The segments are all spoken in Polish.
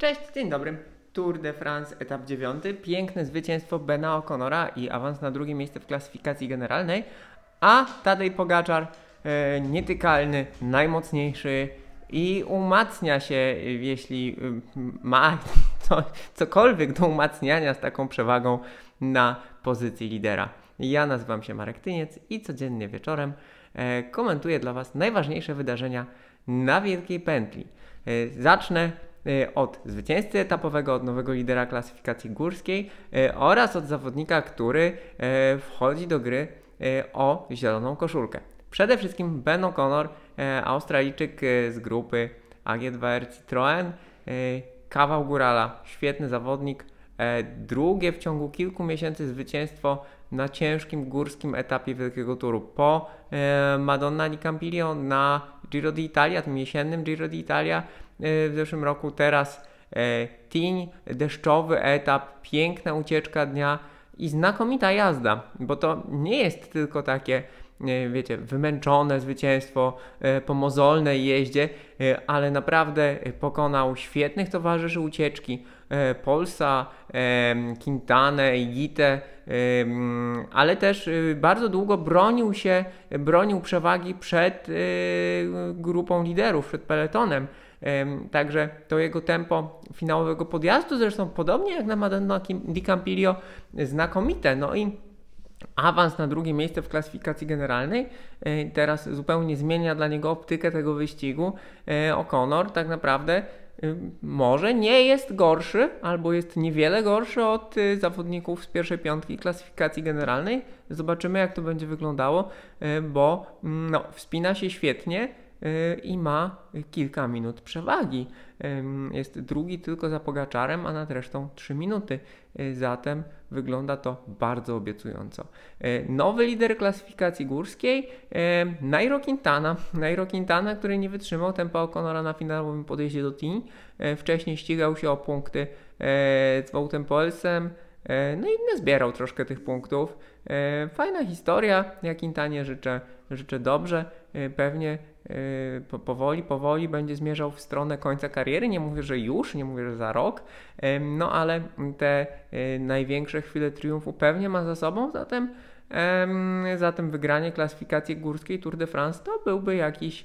Cześć, dzień dobry. Tour de France, etap 9. Piękne zwycięstwo Bena O'Connora i awans na drugie miejsce w klasyfikacji generalnej. A Tadej Pogaczar, e, nietykalny, najmocniejszy i umacnia się, jeśli e, ma co, cokolwiek do umacniania z taką przewagą na pozycji lidera. Ja nazywam się Marek Tyniec i codziennie wieczorem e, komentuję dla Was najważniejsze wydarzenia na Wielkiej Pętli. E, zacznę od zwycięzcy etapowego, od nowego lidera klasyfikacji górskiej e, oraz od zawodnika, który e, wchodzi do gry o zieloną koszulkę. Przede wszystkim Ben O'Connor, Australijczyk z grupy AG2R Citroën, kawał górala, świetny zawodnik, drugie w ciągu kilku miesięcy zwycięstwo na ciężkim górskim etapie Wielkiego Turu po Madonna di Campiglio na Giro d'Italia, tym jesiennym Giro d'Italia w zeszłym roku, teraz e, tień, deszczowy etap, piękna ucieczka dnia i znakomita jazda, bo to nie jest tylko takie e, wiecie, wymęczone zwycięstwo e, po mozolnej jeździe, e, ale naprawdę pokonał świetnych towarzyszy ucieczki, e, Polsa, e, Quintanę, Igitę, e, mm, ale też e, bardzo długo bronił się, bronił przewagi przed e, grupą liderów, przed peletonem. Także to jego tempo finałowego podjazdu, zresztą podobnie jak na Madonna di Campiglio, znakomite. No i awans na drugie miejsce w klasyfikacji generalnej e, teraz zupełnie zmienia dla niego optykę tego wyścigu. E, O'Connor tak naprawdę e, może nie jest gorszy, albo jest niewiele gorszy od zawodników z pierwszej piątki klasyfikacji generalnej. Zobaczymy, jak to będzie wyglądało, bo mm, no, wspina się świetnie i ma kilka minut przewagi. Jest drugi tylko za Pogaczarem, a nad resztą 3 minuty. E, Zatem wygląda to bardzo obiecująco. E, Nowy lider klasyfikacji górskiej, Nairo Quintana. Nairo Quintana, który nie wytrzymał tempa O'Connora na finałowym podjeździe do. E, Wcześniej ścigał się o punkty z Wołtem Polsem. E, No i zbierał troszkę tych punktów. Fajna historia. Ja Quintanie życzę, życzę dobrze. E, Pewnie po- powoli, powoli będzie zmierzał w stronę końca kariery. Nie mówię, że już, nie mówię, że za rok. No ale te e, największe chwile triumfu pewnie ma za sobą, zatem em, zatem wygranie klasyfikacji górskiej Tour de France to byłby jakiś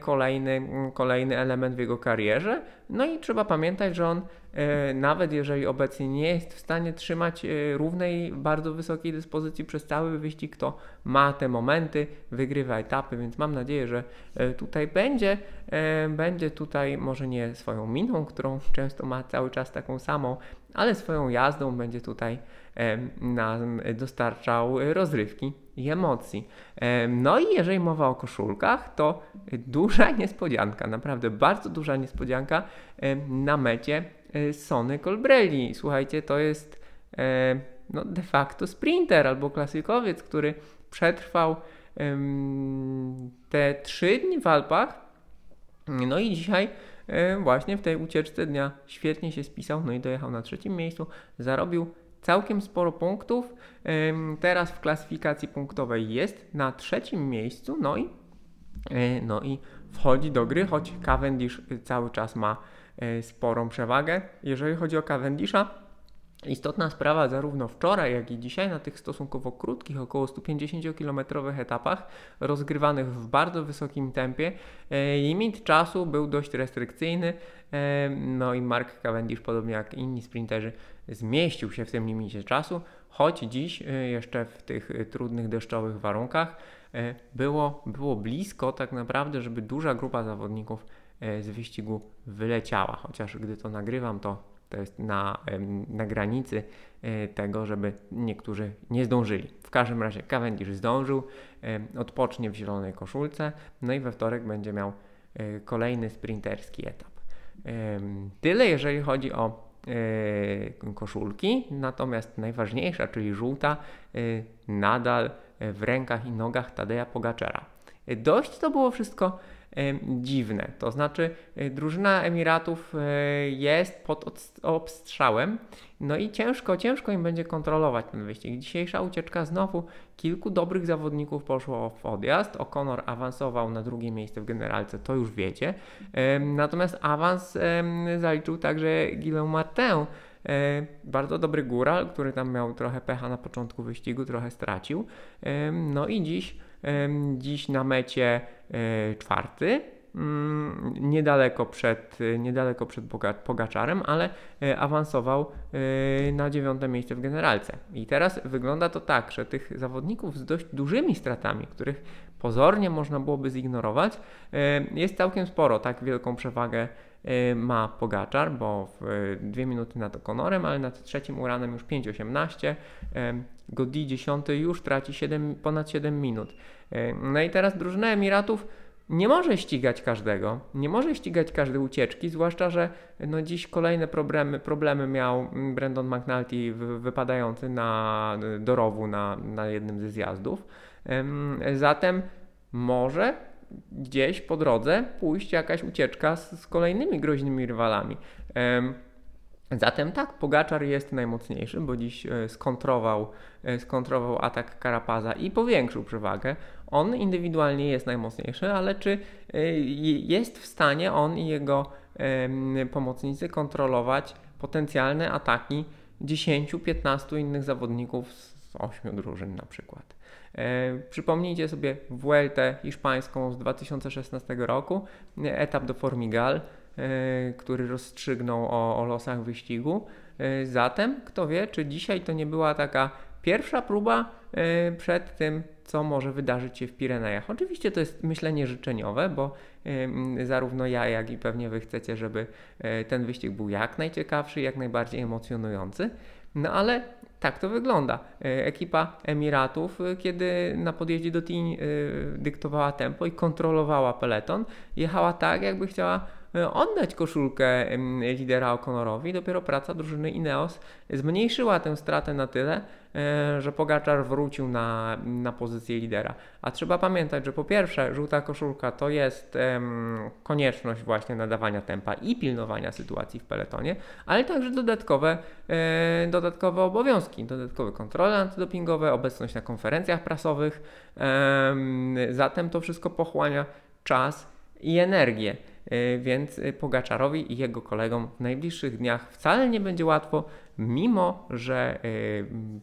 kolejny, m, kolejny element w jego karierze. No i trzeba pamiętać, że on e, nawet jeżeli obecnie nie jest w stanie trzymać e, równej, bardzo wysokiej dyspozycji przez cały wyścig, to ma te momenty, wygrywa etapy, więc mam nadzieję, że e, tutaj będzie, e, będzie tutaj może nie swoją miną, którą często ma cały czas taką samą, ale swoją jazdą będzie tutaj nam dostarczał e, rozrywki i emocji. Em, No i jeżeli mowa o koszulkach, to duża niespodzianka, naprawdę bardzo duża niespodzianka em, na mecie e, Sony Colbrelli. Słuchajcie, to jest e, no, de facto sprinter albo klasykowiec, który przetrwał te trzy dni w Alpach. No i dzisiaj e, właśnie w tej ucieczce dnia świetnie się spisał, no i dojechał na trzecim miejscu, zarobił całkiem sporo punktów. Teraz w klasyfikacji punktowej jest na trzecim miejscu, no i, e, no i wchodzi do gry, choć Cavendish cały czas ma e, sporą przewagę. Jeżeli chodzi o Cavendisha, Istotna sprawa zarówno wczoraj, jak i dzisiaj na tych stosunkowo krótkich, około 150-kilometrowych etapach, rozgrywanych w bardzo wysokim tempie, e, limit czasu był dość restrykcyjny. e, No i Mark Cavendish, podobnie jak inni sprinterzy, zmieścił się w tym limicie czasu, choć dziś e, jeszcze w tych trudnych deszczowych warunkach było, było blisko tak naprawdę, żeby duża grupa zawodników z wyścigu wyleciała. Chociaż gdy to nagrywam, to to jest na, na granicy e, tego, żeby niektórzy nie zdążyli. W każdym razie Cavendish zdążył, odpocznie w zielonej koszulce, no i we wtorek będzie miał e, kolejny sprinterski etap. Tyle jeżeli chodzi o e, koszulki, natomiast najważniejsza, czyli żółta, nadal w rękach i nogach Tadeja Pogaczera. Dość to było wszystko dziwne. To znaczy, e, drużyna Emiratów e, jest pod obstrzałem, no i ciężko, ciężko im będzie kontrolować ten wyścig. Dzisiejsza ucieczka znowu kilku dobrych zawodników poszło w odjazd. O'Connor awansował na drugie miejsce w generalce, to już wiecie. Natomiast awans zaliczył także Guillaume Martin. Bardzo dobry góral, który tam miał trochę pecha na początku wyścigu, trochę stracił. No i dziś dziś na mecie e, czwarty, niedaleko przed, niedaleko przed Pogaczarem, ale e, awansował e, na dziewiąte miejsce w generalce. I teraz wygląda to tak, że tych zawodników z dość dużymi stratami, których pozornie można byłoby zignorować, jest całkiem sporo. Tak wielką przewagę ma Pogaczar, bo w dwie minuty nad Konorem, ale nad trzecim Uranem już 5.18. Godi 10 już traci 7, ponad 7 minut. E, no i teraz drużyna Emiratów nie może ścigać każdego, nie może ścigać każdej ucieczki, zwłaszcza, że no dziś kolejne problemy, problemy miał Brandon McNulty wypadający na, do rowu na, na jednym ze zjazdów. Zatem może gdzieś po drodze pójść jakaś ucieczka z, z kolejnymi groźnymi rywalami. Zatem tak, Pogaczar jest najmocniejszy, bo dziś e, skontrował, e, skontrował atak Karapaza i powiększył przewagę. On indywidualnie jest najmocniejszy, ale czy e, jest w stanie on i jego pomocnicy kontrolować potencjalne ataki 10-15 innych zawodników z 8 drużyn na przykład? Przypomnijcie sobie Vueltę hiszpańską z 2016 roku, etap do Formigal który rozstrzygnął o, o losach wyścigu. E, zatem, kto wie, czy dzisiaj to nie była taka pierwsza próba e, przed tym, co może wydarzyć się w Pirenejach. Oczywiście to jest myślenie życzeniowe, bo zarówno ja, jak i pewnie Wy chcecie, żeby ten wyścig był jak najciekawszy, jak najbardziej emocjonujący. No ale tak to wygląda. Ekipa Emiratów, kiedy na podjeździe do Tin dyktowała tempo i kontrolowała peleton, jechała tak, jakby chciała E, oddać koszulkę lidera O'Connorowi. Dopiero praca drużyny Ineos zmniejszyła tę stratę na tyle, e, że Pogaczar wrócił na, na pozycję lidera. A trzeba pamiętać, że po pierwsze żółta koszulka to jest konieczność właśnie nadawania tempa i pilnowania sytuacji w peletonie, ale także dodatkowe, e, dodatkowe obowiązki, dodatkowe kontrole antydopingowe, obecność na konferencjach prasowych. zatem to wszystko pochłania czas i energię. E, więc e, Pogaczarowi i jego kolegom w najbliższych dniach wcale nie będzie łatwo, mimo że e,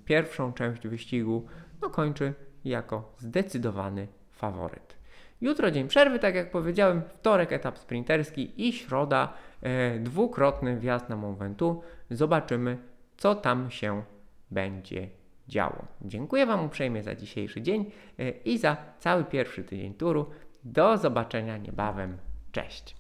pierwszą część wyścigu no, kończy jako zdecydowany faworyt. Jutro dzień przerwy, tak jak powiedziałem, wtorek etap sprinterski i środa dwukrotny wjazd na Mont Ventoux. Zobaczymy, co tam się będzie działo. Dziękuję Wam uprzejmie za dzisiejszy dzień i za cały pierwszy tydzień turu. Do zobaczenia niebawem. Cześć.